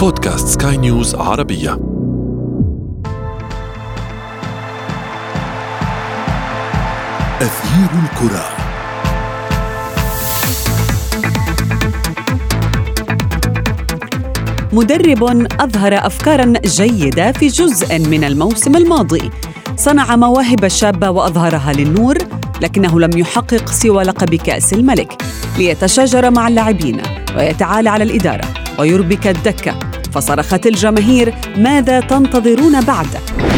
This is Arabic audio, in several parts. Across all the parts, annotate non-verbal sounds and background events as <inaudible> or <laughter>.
بودكاست سكاي نيوز عربية. أثير الكرة. مدرب أظهر أفكارا جيدة في جزء من الموسم الماضي. صنع مواهب شابة وأظهرها للنور لكنه لم يحقق سوى لقب كأس الملك. ليتشاجر مع اللاعبين ويتعالى على الإدارة ويربك الدكة. فصرخت الجماهير ماذا تنتظرون بعد؟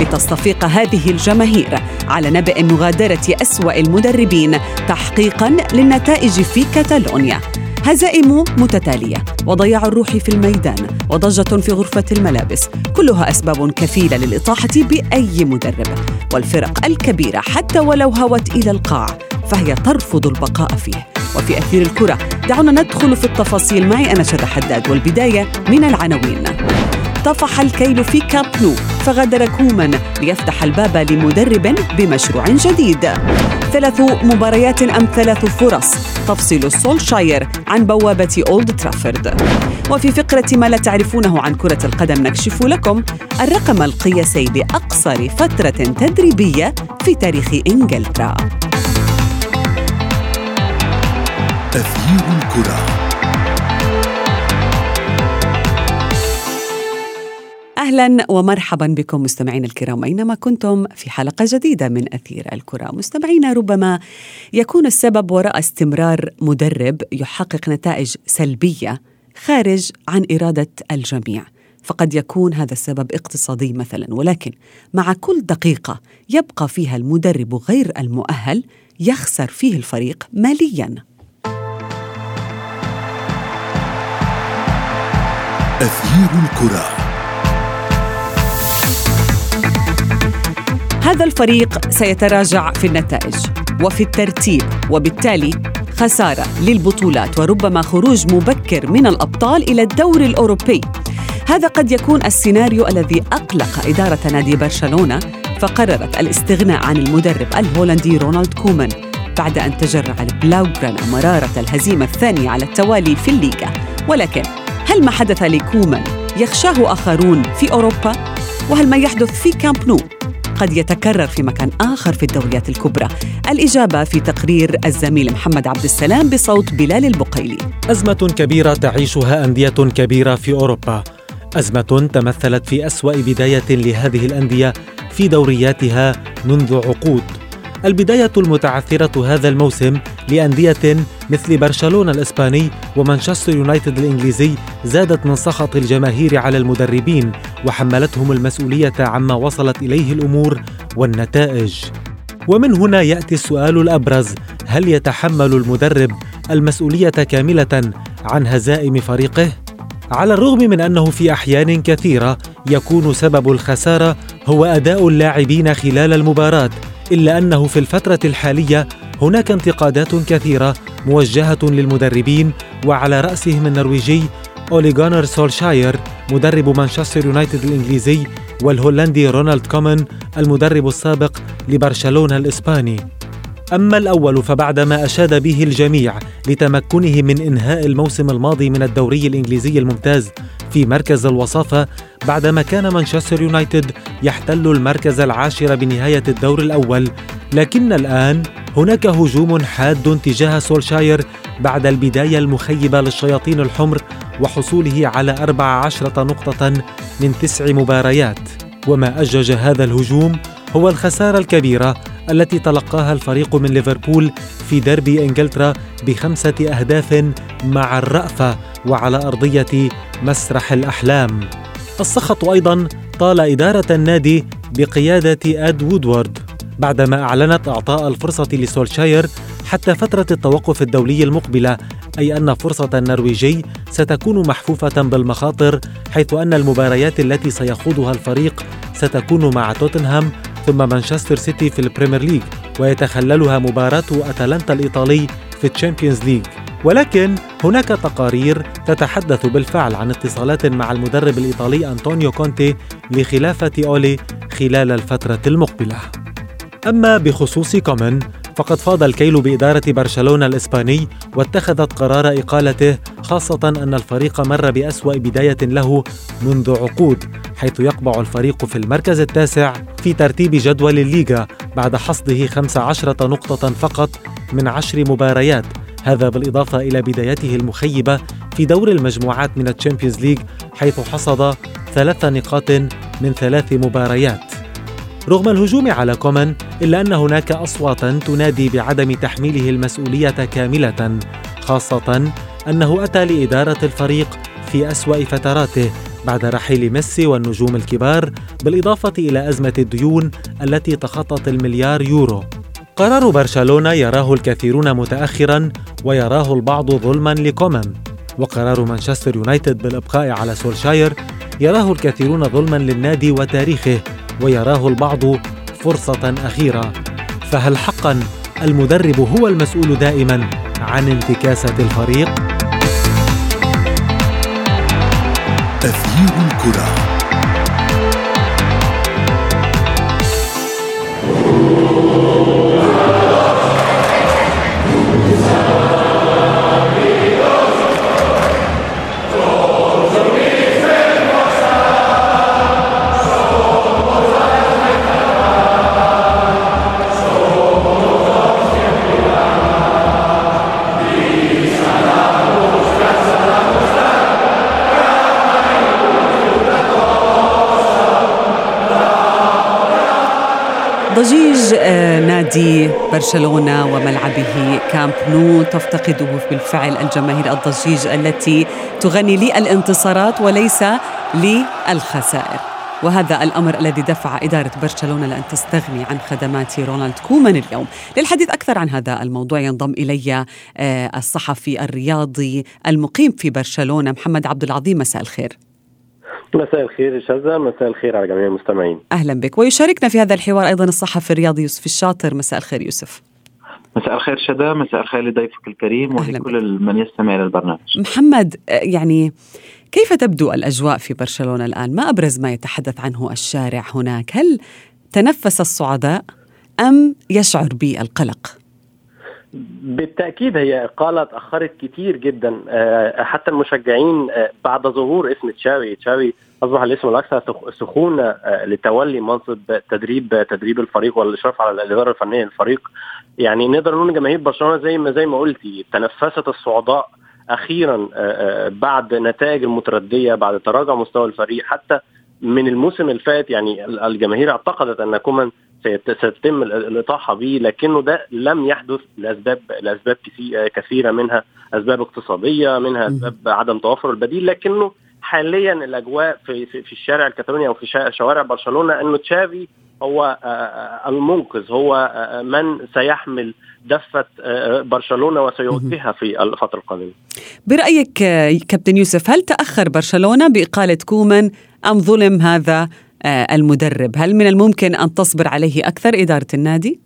لتصطفيق هذه الجماهير. على نبأ مغادرة أسوأ المدربين تحقيقا للنتائج في كاتالونيا. هزائم متتالية وضياع الروح في الميدان وضجة في غرفة الملابس. كلها أسباب كفيلة للإطاحة بأي مدرب. والفرق الكبيرة حتى ولو هوت إلى القاع فهي ترفض البقاء فيه. وفي أثير الكرة. دعونا ندخل في التفاصيل معي أنا شذى حداد والبداية من العناوين. طفح الكيل في كامب نو فغادر كومان ليفتح الباب لمدرب بمشروع جديد. ثلاث مباريات أم ثلاث فرص؟ تفصل سولشاير عن بوابة أولد ترافورد. وفي فقرة ما لا تعرفونه عن كرة القدم نكشف لكم الرقم القياسي لأقصر فترة تدريبية في تاريخ إنجلترا. أثير الكرة. أهلا ومرحبا بكم مستمعينا الكرام أينما كنتم في حلقة جديدة من أثير الكرة. مستمعينا ربما يكون السبب وراء استمرار مدرب يحقق نتائج سلبية خارج عن إرادة الجميع. فقد يكون هذا السبب اقتصادي مثلا ولكن مع كل دقيقة يبقى فيها المدرب غير المؤهل يخسر فيه الفريق ماليا. أثير الكرة. هذا الفريق سيتراجع في النتائج وفي الترتيب وبالتالي خسارة للبطولات وربما خروج مبكر من الأبطال إلى الدور الأوروبي. هذا قد يكون السيناريو الذي أقلق إدارة نادي برشلونة فقررت الاستغناء عن المدرب الهولندي رونالد كومان بعد أن تجرع البلاوغرانا مرارة الهزيمة الثانية على التوالي في الليغا. ولكن هل ما حدث لكومان يخشاه آخرون في أوروبا؟ وهل ما يحدث في كامب نو؟ قد يتكرر في مكان آخر في الدوريات الكبرى. الإجابة في تقرير الزميل محمد عبد السلام بصوت بلال البقيلي. أزمة كبيرة تعيشها أندية كبيرة في أوروبا. أزمة تمثلت في أسوأ بداية لهذه الأندية في دورياتها منذ عقود. البداية المتعثرة هذا الموسم لأندية مثل برشلونة الإسباني ومانشستر يونايتد الإنجليزي زادت من سخط الجماهير على المدربين وحملتهم المسؤولية عما وصلت إليه الأمور والنتائج ومن هنا يأتي السؤال الأبرز هل يتحمل المدرب المسؤولية كاملة عن هزائم فريقه؟ على الرغم من أنه في أحيان كثيرة يكون سبب الخسارة هو أداء اللاعبين خلال المباراة إلا أنه في الفترة الحالية هناك انتقادات كثيرة موجهة للمدربين وعلى رأسهم النرويجي أولي جونر سولشاير مدرب مانشستر يونايتد الإنجليزي والهولندي رونالد كومان المدرب السابق لبرشلونة الإسباني. أما الأول فبعدما أشاد به الجميع لتمكنه من إنهاء الموسم الماضي من الدوري الإنجليزي الممتاز في مركز الوصافة بعدما كان مانشستر يونايتد يحتل المركز العاشر بنهاية الدور الأول. لكن الآن هناك هجوم حاد تجاه سولشاير بعد البداية المخيبة للشياطين الحمر وحصوله على 14 نقطة من تسع مباريات. وما أجج هذا الهجوم هو الخسارة الكبيرة التي تلقاها الفريق من ليفربول في ديربي إنجلترا بخمسة أهداف مع الرأفة وعلى أرضية مسرح الأحلام. السخط أيضا طال إدارة النادي بقيادة أد وودورد بعدما أعلنت إعطاء الفرصة لسولشاير حتى فترة التوقف الدولي المقبلة أي أن فرصة النرويجي ستكون محفوفة بالمخاطر حيث أن المباريات التي سيخوضها الفريق ستكون مع توتنهام ثم مانشستر سيتي في البريمير ليج ويتخللها مباراة أتلانتا الإيطالي في الشامبيونز ليج ولكن هناك تقارير تتحدث بالفعل عن اتصالات مع المدرب الإيطالي أنطونيو كونتي لخلافة أولي خلال الفترة المقبلة. أما بخصوص كومان فقد فاض الكيل بإدارة برشلونة الإسباني واتخذت قرار إقالته خاصة أن الفريق مر بأسوأ بداية له منذ عقود حيث يقبع الفريق في المركز التاسع في ترتيب جدول الليغا بعد حصده 15 نقطة فقط من عشر مباريات. هذا بالإضافة إلى بدايته المخيبة في دور المجموعات من الشامبيونز ليج حيث حصد ثلاث نقاط من ثلاث مباريات. رغم الهجوم على كومان إلا أن هناك أصواتا تنادي بعدم تحميله المسؤولية كاملة خاصة أنه أتى لإدارة الفريق في أسوأ فتراته بعد رحيل ميسي والنجوم الكبار بالإضافة إلى أزمة الديون التي تخطت المليار يورو. قرار برشلونة يراه الكثيرون متأخرا ويراه البعض ظلما لكومان وقرار مانشستر يونايتد بالإبقاء على سولشاير يراه الكثيرون ظلما للنادي وتاريخه ويراه البعض فرصة أخيرة. فهل حقا المدرب هو المسؤول دائما عن انتكاسة الفريق؟ تغيير الكرة. نادي برشلونة وملعبه كامب نو تفتقده بالفعل الجماهير الضجيج التي تغني للانتصارات وليس للخسائر وهذا الأمر الذي دفع إدارة برشلونة لأن تستغني عن خدمات رونالد كومان اليوم. للحديث أكثر عن هذا الموضوع ينضم إلي آه، الصحفي الرياضي المقيم في برشلونة محمد عبد العظيم مساء الخير. مساء الخير شذى مساء الخير على جميع المستمعين. أهلا بك. ويشاركنا في هذا الحوار أيضا الصحفي الرياضي يوسف الشاطر. مساء الخير يوسف. مساء الخير شدا مساء الخير لضيفك الكريم ولكل من يستمع إلى البرنامج. محمد يعني كيف تبدو الأجواء في برشلونة الآن؟ ما أبرز ما يتحدث عنه الشارع هناك؟ هل تنفس الصعداء أم يشعر بالقلق؟ بالتأكيد هي إقالة تاخرت كتير جدا آه، حتى المشجعين آه، بعد ظهور اسم تشاوي تشاوي أصبح الاسم الأكثر سخونة آه، لتولي منصب تدريب تدريب الفريق والإشراف على الإدارة الفنية للفريق. يعني نقدر نقول جماهير برشلونة زي ما زي ما قلتي تنفست الصعداء أخيرا بعد نتائج المتردية بعد تراجع مستوى الفريق. حتى من الموسم الفات يعني الجماهير اعتقدت أن كومان سيتم الإطاحة به لكنه ده لم يحدث لأسباب لأسباب كثيرة منها أسباب اقتصادية منها أسباب عدم توفر البديل لكنه حاليا الأجواء في في, الشارع الكتالوني أو في شوارع برشلونة إنه تشافي هو المنقذ هو من سيحمل دفة برشلونة وسيوجهها في الفترة القادمة. برأيك كابتن يوسف هل تأخر برشلونة بإقالة كومان أم ظلم هذا آه، المدرب هل من الممكن أن تصبر عليه أكثر إدارة النادي؟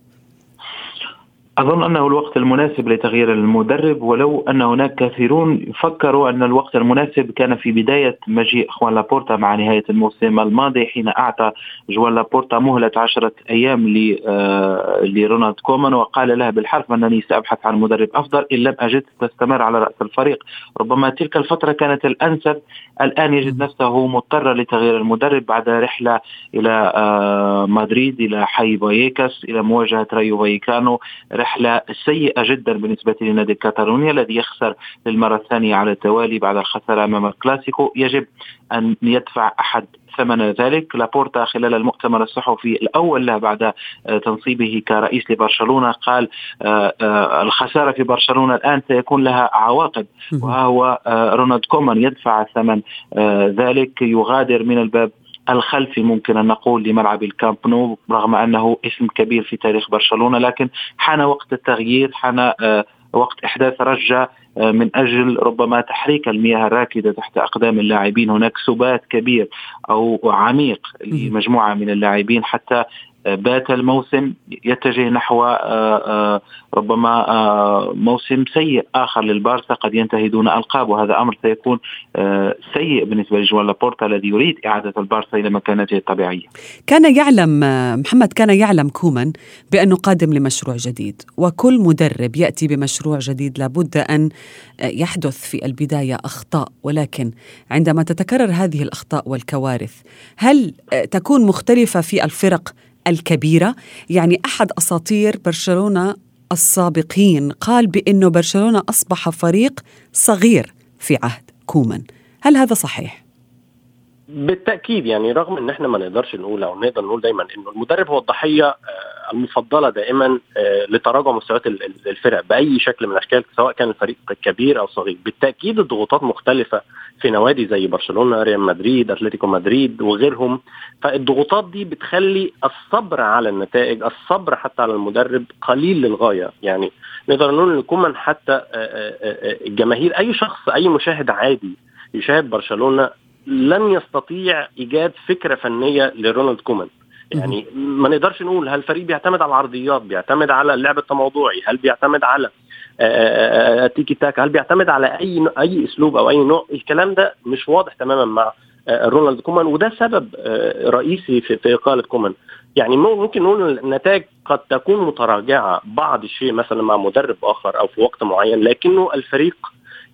أظن أنه الوقت المناسب لتغيير المدرب ولو أن هناك كثيرون فكروا أن الوقت المناسب كان في بداية مجيء خوان لابورتا مع نهاية الموسم الماضي حين أعطى جوان لابورتا مهلة عشرة أيام آه، لرونالد كومان وقال له بالحرف أنني سأبحث عن مدرب أفضل إن لم أجد تستمر على رأس الفريق. ربما تلك الفترة كانت الأنسب الآن يجد نفسه مضطر لتغيير المدرب بعد رحلة إلى آه، مدريد إلى حي بايكاس إلى مواجهة رايو بايكانو رحلة سيئة جدا بالنسبة لنادي كاتالونيا الذي يخسر للمرة الثانية على التوالي بعد الخسارة أمام الكلاسيكو. يجب أن يدفع أحد ثمن ذلك. لابورتا خلال المؤتمر الصحفي الأول له بعد آه، تنصيبه كرئيس لبرشلونة قال آه، آه، الخسارة في برشلونة الآن سيكون لها عواقب. وهو رونالد كومان يدفع ثمن ذلك. يغادر من الباب الخلفي ممكن أن نقول لملعب الكامب نو رغم أنه اسم كبير في تاريخ برشلونة لكن حان وقت التغيير حان آه، وقت إحداث رجة آه، من أجل ربما تحريك المياه الراكدة تحت أقدام اللاعبين. هناك سبات كبير أو عميق لمجموعة من اللاعبين حتى بات الموسم يتجه نحو ربما موسم سيء آخر للبارسا قد ينتهي دون ألقاب وهذا أمر سيكون سيء بالنسبة لجوان لابورتا الذي يريد إعادة البارسا إلى مكانته الطبيعية. كان يعلم محمد كان يعلم كومان بأنه قادم لمشروع جديد وكل مدرب يأتي بمشروع جديد لابد أن يحدث في البداية أخطاء ولكن عندما تتكرر هذه الأخطاء والكوارث هل تكون مختلفة في الفرق الكبيرة. يعني أحد أساطير برشلونة السابقين قال بأنه برشلونة أصبح فريق صغير في عهد كومان. هل هذا صحيح؟ بالتأكيد يعني رغم إن إحنا ما نقدرش نقول أو نقدر نقول دايما إنه المدرب هو الضحية المفضلة دائما لتراجع مستويات الفرق بأي شكل من الأشكال سواء كان الفريق كبير أو صغير. بالتأكيد الضغوطات مختلفة في نوادي زي برشلونة ريال مدريد أتلتيكو مدريد وغيرهم. فالضغوطات دي بتخلي الصبر على النتائج الصبر حتى على المدرب قليل للغاية. يعني نقدر نقول إن كومان حتى الجماهير أي شخص أي مشاهد عادي يشاهد برشلونة لن يستطيع إيجاد فكرة فنية لرونالد كومان. يعني ما نقدرش نقول هل الفريق بيعتمد على العرضيات بيعتمد على اللعب التموضعي هل بيعتمد على تيكي تاك هل بيعتمد على أي أي أسلوب أو أي نوع. الكلام ده مش واضح تماما مع رونالد كومان وده سبب رئيسي في, في إقالة كومان. يعني ممكن نقول النتائج قد تكون متراجعة بعض الشيء مثلا مع مدرب آخر أو في وقت معين لكنه الفريق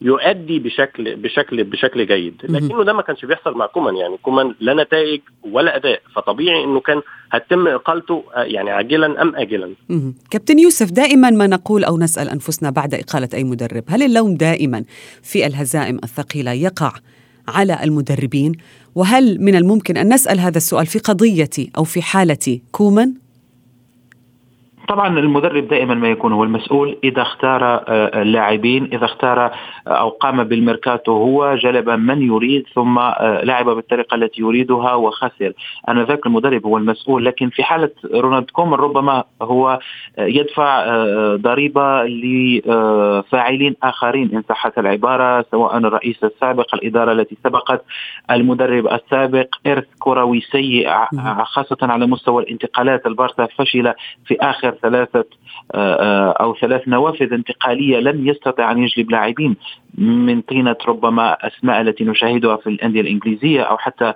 يؤدي بشكل بشكل بشكل جيد. لكنه ده ما كانش بيحصل مع كومان. يعني كومان لا نتائج ولا أداء. فطبيعي إنه كان هتتم إقالته يعني عاجلا أم اجلا. كابتن يوسف دائما ما نقول أو نسأل أنفسنا بعد إقالة أي مدرب هل اللوم دائما في الهزائم الثقيلة يقع على المدربين؟ وهل من الممكن أن نسأل هذا السؤال في قضيتي أو في حالتي كومان؟ طبعا المدرب دائما ما يكون هو المسؤول. إذا اختار اللاعبين إذا اختار أو قام بالميركاتو هو جلب من يريد ثم لعب بالطريقة التي يريدها وخسر. آنذاك المدرب هو المسؤول لكن في حالة رونالد كومان ربما هو يدفع ضريبة لفاعلين آخرين ان صحت العبارة سواء الرئيس السابق الإدارة التي سبقت المدرب السابق إرث كروي سيء خاصة على مستوى الانتقالات. البارسا فشل في آخر ثلاثة أو ثلاث نوافذ انتقالية لم يستطع أن يجلب لاعبين من طينة ربما أسماء التي نشاهدها في الأندية الإنجليزية أو حتى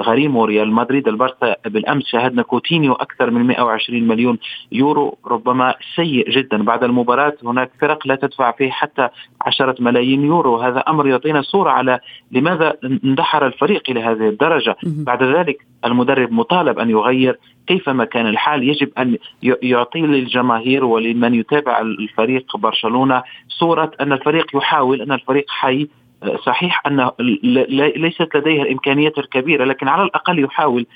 غريمو ريال مدريد. البارسا بالأمس شاهدنا كوتينيو أكثر من 120 مليون يورو ربما سيء جدا. بعد المباراة هناك فرق لا تدفع فيه حتى 10 ملايين يورو. هذا أمر يعطينا صورة على لماذا اندحر الفريق إلى هذه الدرجة. بعد ذلك المدرب مطالب أن يغير كيفما كان الحال. يجب أن يعطي للجماهير ولمن يتابع الفريق برشلونة صورة أن الفريق يحاول أن الفريق حي صحيح أن ليست لديه الإمكانيات الكبيرة لكن على الأقل يحاول.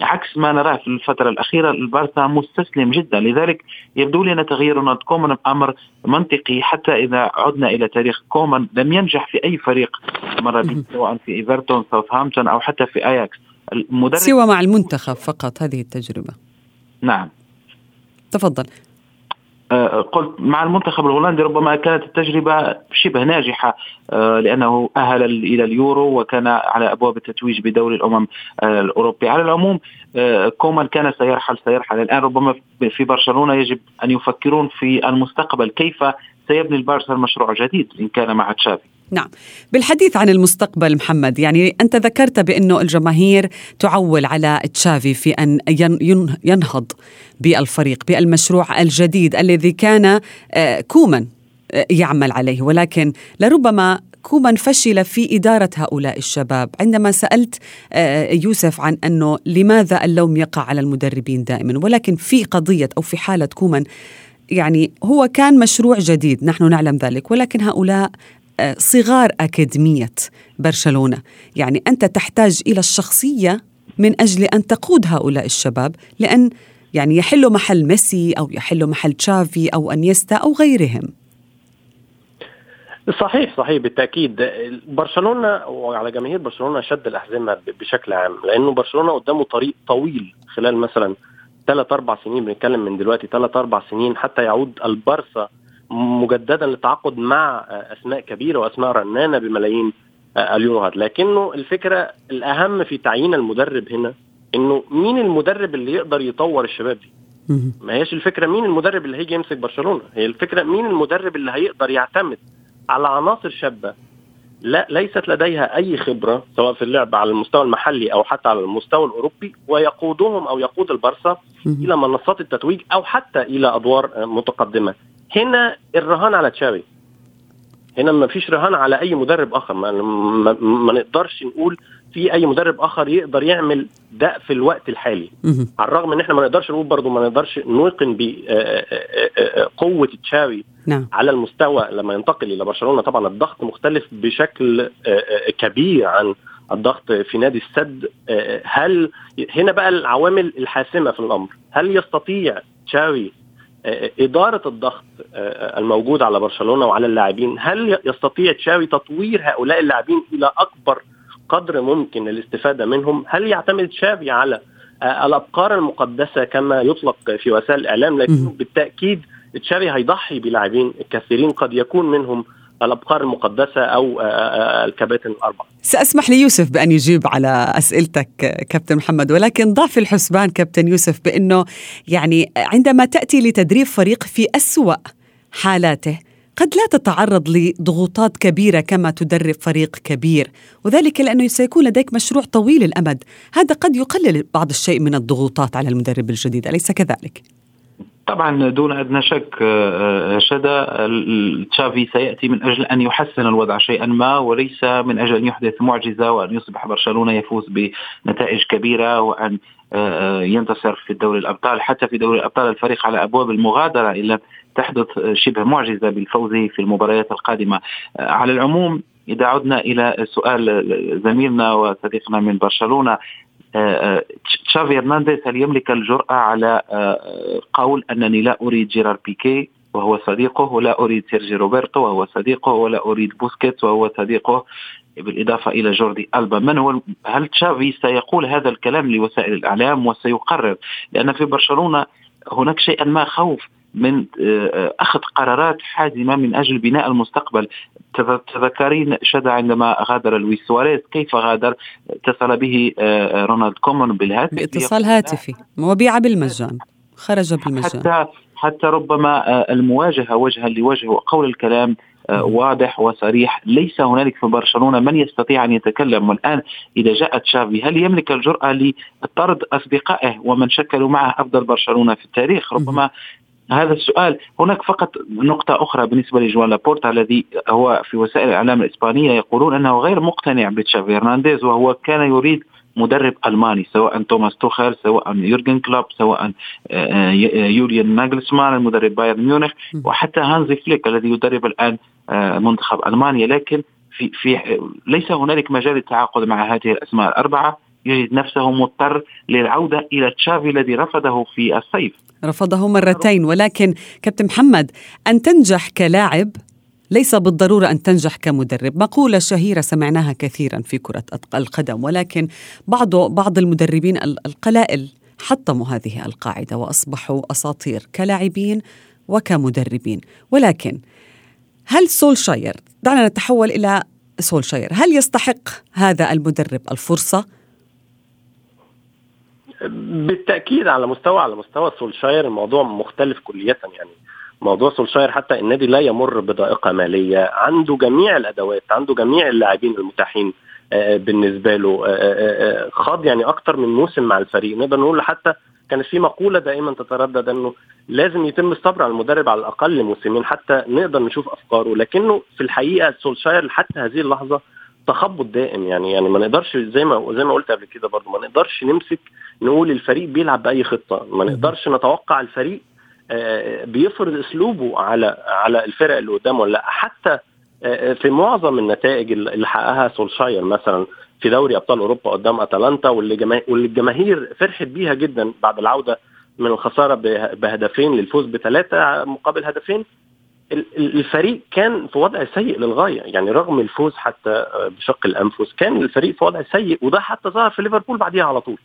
عكس ما نراه في الفترة الأخيرة البارسا مستسلم جدا. لذلك يبدو لنا تغيير رونالد كومان أمر منطقي. حتى إذا عدنا إلى تاريخ كومان لم ينجح في أي فريق مر به سواء في إيفرتون ساوثهامبتون أو حتى في أياكس. المدرب سوى مع المنتخب فقط. هذه التجربة. نعم. تفضل. قلت مع المنتخب الهولندي ربما كانت التجربة شبه ناجحة لأنه أهل إلى اليورو وكان على أبواب التتويج بدوري الأمم الأوروبي. على العموم كومان كان سيرحل سيرحل. الآن ربما في برشلونة يجب أن يفكرون في المستقبل كيف سيبني البارسا المشروع جديد إن كان مع تشافي؟ نعم. بالحديث عن المستقبل محمد يعني أنت ذكرت بأنه الجماهير تعول على تشافي في أن ينهض بالفريق بالمشروع الجديد الذي كان كومان يعمل عليه. ولكن لربما كومان فشل في إدارة هؤلاء الشباب. عندما سألت يوسف عن أنه لماذا اللوم يقع على المدربين دائما؟ ولكن في قضية أو في حالة كومان يعني هو كان مشروع جديد نحن نعلم ذلك. ولكن هؤلاء صغار أكاديمية برشلونة. يعني أنت تحتاج إلى الشخصية من أجل أن تقود هؤلاء الشباب لأن يعني يحلوا محل ميسي أو يحلوا محل تشافي أو أنيستا أو غيرهم. صحيح صحيح بالتأكيد. برشلونة وعلى جماهير برشلونة شد الأحزمة بشكل عام لأنه برشلونة قدامه طريق طويل خلال مثلا ثلاث أربع سنين بنتكلم من دلوقتي ثلاث أربع سنين حتى يعود البارسا مجددا للتعاقد مع أسماء كبيرة وأسماء رنانة بملايين اليوروهات لكنه الفكرة الأهم في تعيين المدرب هنا إنه مين المدرب اللي يقدر يطور الشباب دي؟ ما هيش الفكرة مين المدرب اللي هيجي يمسك برشلونة. هي الفكرة مين المدرب اللي هيقدر يعتمد على عناصر شابة. لا ليست لديها أي خبرة سواء في اللعب على المستوى المحلي أو حتى على المستوى الأوروبي ويقودهم أو يقود البارسا إلى منصات التتويج أو حتى إلى أدوار متقدمة. هنا الرهان على تشافي هنا ما فيش رهان على أي مدرب آخر. ما, ما, ما نقدرش نقول في أي مدرب آخر يقدر يعمل ده في الوقت الحالي. على الرغم إن إحنا ما نقدرش نقول برضه ما نقدرش نوقن بقوه تشاوي نعم. على المستوى لما ينتقل إلى برشلونة. طبعا الضغط مختلف بشكل كبير عن الضغط في نادي السد. هل هنا بقى العوامل الحاسمة في الأمر. هل يستطيع تشاوي إدارة الضغط الموجود على برشلونة وعلى اللاعبين هل يستطيع تشاوي تطوير هؤلاء اللاعبين إلى أكبر قدر ممكن الاستفادة منهم؟ هل يعتمد تشافي على الأبقار المقدسة كما يطلق في وسائل الإعلام؟ لكن بالتأكيد تشافي هيضحي بلاعبين كثيرين قد يكون منهم الأبقار المقدسة أو الكباتن الأربعة. سأسمح ليوسف بأن يجيب على أسئلتك كابتن محمد ولكن ضع في الحسبان كابتن يوسف بأنه يعني عندما تأتي لتدريب فريق في أسوأ حالاته قد لا تتعرض لضغوطات كبيرة كما تدرب فريق كبير وذلك لأنه سيكون لديك مشروع طويل الأمد هذا قد يقلل بعض الشيء من الضغوطات على المدرب الجديد أليس كذلك؟ طبعا دون أدنى شك شدا تشافي سيأتي من أجل أن يحسن الوضع شيئا ما وليس من أجل أن يحدث معجزة وأن يصبح برشلونة يفوز بنتائج كبيرة وأن ينتصر في دوري الأبطال. حتى في دوري الأبطال الفريق على أبواب المغادرة الا تحدث شبه معجزة بالفوز في المباريات القادمة. على العموم إذا عدنا إلى سؤال زميلنا وصديقنا من برشلونة تشافي هرنانديز هل يملك الجرأة على قول أنني لا أريد جيرار بيكي وهو صديقه ولا أريد سيرجي روبرتو وهو صديقه ولا أريد بوسكيتس وهو صديقه؟ بالإضافة إلى جوردي ألبا. من هو هل تشافي سيقول هذا الكلام لوسائل الإعلام وسيقرر؟ لأن في برشلونة هناك شيئا ما خوف من أخذ قرارات حازمة من أجل بناء المستقبل. تذكرين شدا عندما غادر لويس سواريز كيف غادر؟ اتصل به رونالد كومان بالهاتف. باتصال هاتفي. وبيع بالمجان. خرج بالمجان. حتى حتى ربما المواجهة وجها لوجه وقول الكلام واضح وصريح. ليس هنالك في برشلونة من يستطيع أن يتكلم. والآن إذا جاء تشافي هل يملك الجرأة لطرد أصدقائه ومن شكلوا معه أفضل برشلونة في التاريخ؟ ربما هذا السؤال. هناك فقط نقطة أخرى بالنسبة لجوان لابورتا الذي هو في وسائل الإعلام الإسبانية يقولون أنه غير مقتنع بتشافي هرنانديز وهو كان يريد مدرب ألماني سواء توماس توخيل سواء يورجن كلوب سواء يوليان ناجلسمان المدرب بايرن ميونخ وحتى هانزي فليك الذي يدرب الآن منتخب ألمانيا. لكن في في ليس هنالك مجال للتعاقد مع هذه الأسماء الأربعة. يجد نفسه مضطر للعودة إلى تشافي الذي رفضه في الصيف. رفضه مرتين ولكن كابتن محمد أن تنجح كلاعب ليس بالضرورة أن تنجح كمدرب. مقولة شهيرة سمعناها كثيرا في كرة القدم ولكن بعض بعض المدربين القلائل حطموا هذه القاعدة وأصبحوا أساطير كلاعبين وكمدربين. ولكن هل سولشاير دعنا نتحول إلى سولشاير هل يستحق هذا المدرب الفرصة؟ بالتأكيد على مستوى على مستوى سولشاير الموضوع مختلف كليا يعني. موضوع سولشاير حتى النادي لا يمر بضائقة مالية عنده جميع الأدوات عنده جميع اللاعبين المتاحين بالنسبة له خاض يعني أكتر من موسم مع الفريق. نقدر نقول حتى كانت في مقولة دائما تتردد إنه لازم يتم الصبر على المدرب على الأقل موسمين حتى نقدر نشوف أفكاره. لكنه في الحقيقة سولشاير حتى هذه اللحظة تخبط دائم يعني. يعني ما نقدرش زي ما زي ما قلت قبل كده برضه ما نقدرش نمسك نقول الفريق بيلعب بأي خطة. ما نقدرش نتوقع الفريق بيفرض أسلوبه على على الفرق اللي قدامه ولا لأ. حتى في معظم النتائج اللي حققها سولشاير مثلا في دوري أبطال أوروبا قدام أتلانتا واللي جماهير واللي الجماهير فرحت بيها جدا بعد العودة من الخسارة بهدفين للفوز بثلاثة مقابل هدفين الفريق كان في وضع سيء للغاية. يعني رغم الفوز حتى بشق الأنفس كان الفريق في وضع سيء وده حتى ظهر في ليفربول بعديها على طول.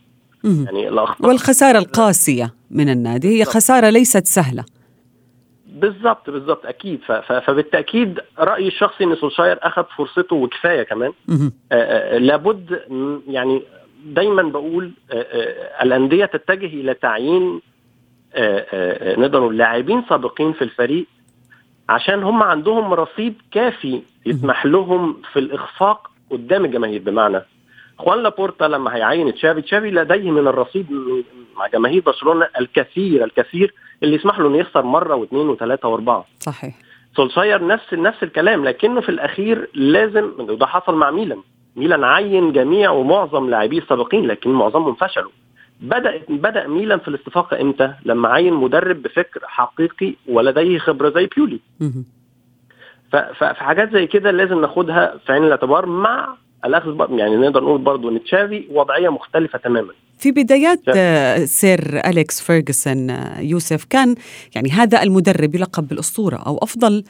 يعني والخسارة القاسية من النادي هي خسارة ليست سهلة. بالضبط بالضبط أكيد. فبالتأكيد رأيي الشخصي إن سولشاير أخذ فرصته وكفاية كمان. آآ آآ لابد يعني دايما بقول الأندية تتجه إلى تعيين نقدر نقول لاعبين سابقين في الفريق عشان هم عندهم رصيد كافي يسمح لهم في الإخفاق قدام الجماهير. بمعنى خوان لابورتا لما هيعين تشافي تشافي لديه من الرصيد مع جماهير برشلونة الكثير الكثير اللي يسمح له إنه يخسر مرة واثنين وثلاثة وأربعة. صحيح. سولشاير نفس نفس الكلام لكنه في الأخير لازم وده حصل مع ميلان. ميلان عين جميع ومعظم لاعبيه السابقين لكن معظمهم فشلوا. بدأ بدأ ميلان في الاستفاقه إمتى؟ لما عين مدرب بفكر حقيقي ولديه خبرة زي بيولي. ففي حاجات زي كده لازم ناخدها في عين الاعتبار مع الأخذ يعني نقدر نقول برضه إن تشافي وضعية مختلفة تماما. في بدايات سير أليكس فيرغسون يوسف كان يعني هذا المدرب يلقب بالأسطورة أو أفضل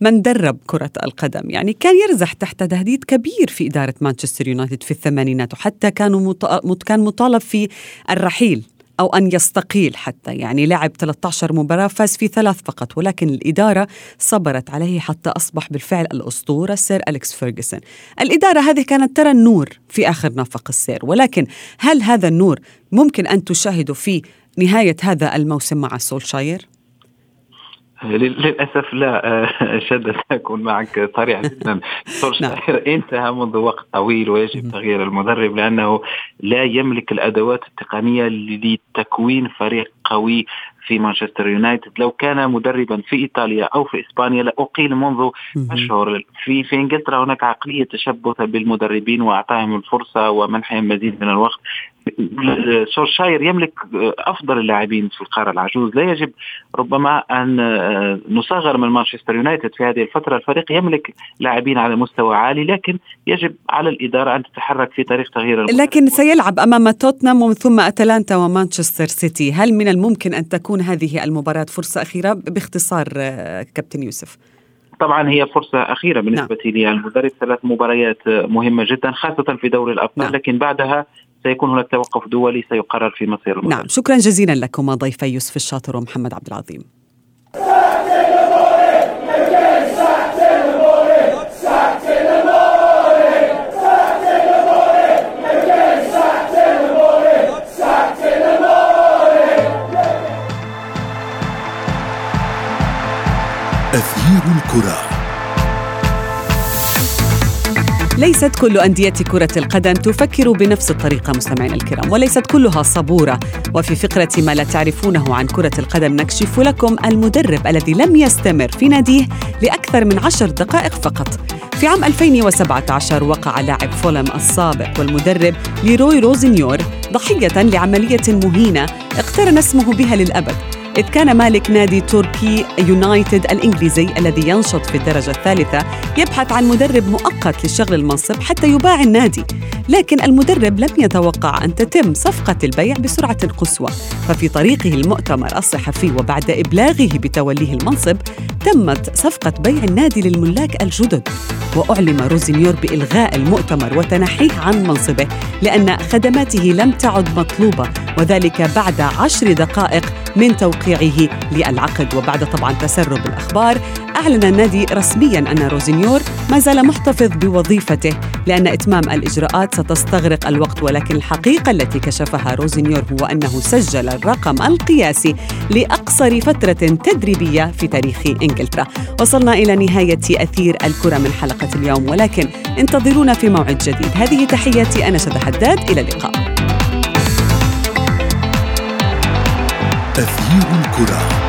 من درب كرة القدم. يعني كان يرزح تحت تهديد كبير في إدارة مانشستر يونايتد في الثمانينات وحتى كانوا مط... كان مطالب في الرحيل. أو أن يستقيل حتى يعني لعب 13 مباراة فاز في ثلاث فقط ولكن الإدارة صبرت عليه حتى أصبح بالفعل الأسطورة سير أليكس فيرغسون الإدارة هذه كانت ترى النور في آخر نفق السير ولكن هل هذا النور ممكن أن تشاهده في نهاية هذا الموسم مع سولشاير؟ للأسف لا <laughs> شد سأكون معك صريح جدا. سولشاير <laughs> انتهى منذ وقت طويل ويجب تغيير المدرب لأنه لا يملك الأدوات التقنية لتكوين فريق قوي في مانشستر يونايتد. لو كان مدربا في إيطاليا أو في إسبانيا لأقيل منذ أشهر. في في إنجلترا هناك عقلية تشبث بالمدربين واعطائهم الفرصة ومنحهم مزيد من الوقت. سولشاير يملك أفضل اللاعبين في القارة العجوز. لا يجب ربما أن نصغر من مانشستر يونايتد في هذه الفترة. الفريق يملك لاعبين على مستوى عالي لكن يجب على الإدارة أن تتحرك في طريق تغيير المدرب. لكن سيلعب أمام توتنهام ومن ثم أتلانتا ومانشستر سيتي. هل من الممكن أن تكون هذه المباراة فرصة أخيرة باختصار كابتن يوسف. طبعا هي فرصة أخيرة بالنسبة نعم. لي. المدرب ثلاث مباريات مهمة جدا خاصة في دوري الأبطال. نعم. لكن بعدها سيكون هناك توقف دولي سيقرر في مصير المدرب. نعم. شكرا جزيلا لكم ضيفي يوسف الشاطر ومحمد عبد العظيم. أثير الكرة. ليست كل أندية كرة القدم تفكر بنفس الطريقة مستمعينا الكرام وليست كلها صبورة. وفي فقرة ما لا تعرفونه عن كرة القدم نكشف لكم المدرب الذي لم يستمر في ناديه لأكثر من عشر دقائق فقط. في عام 2017 وقع لاعب فولم السابق والمدرب ليروي روزينيور ضحية لعملية مهينة اقترن اسمه بها للأبد. إذ كان مالك نادي توركي يونايتد الإنجليزي الذي ينشط في الدرجة الثالثة يبحث عن مدرب مؤقت لشغل المنصب حتى يباع النادي. لكن المدرب لم يتوقع أن تتم صفقة البيع بسرعة قصوى. ففي طريقه المؤتمر الصحفي وبعد إبلاغه بتوليه المنصب تمت صفقة بيع النادي للملاك الجدد. وأعلم روزينيور بإلغاء المؤتمر وتنحيه عن منصبه لأن خدماته لم تعد مطلوبة وذلك بعد عشر دقائق من توقيعه للعقد. وبعد طبعا تسرب الأخبار أعلن النادي رسميا أن روزينيور ما زال محتفظ بوظيفته لأن إتمام الإجراءات ستستغرق الوقت. ولكن الحقيقة التي كشفها روزينيور هو أنه سجل الرقم القياسي لأقصر فترة تدريبية في تاريخ إنجلترا. وصلنا إلى نهاية أثير الكرة من حلقة اليوم ولكن انتظرونا في موعد جديد. هذه تحياتي أنا شدا حداد. إلى اللقاء. تغيير الكرة.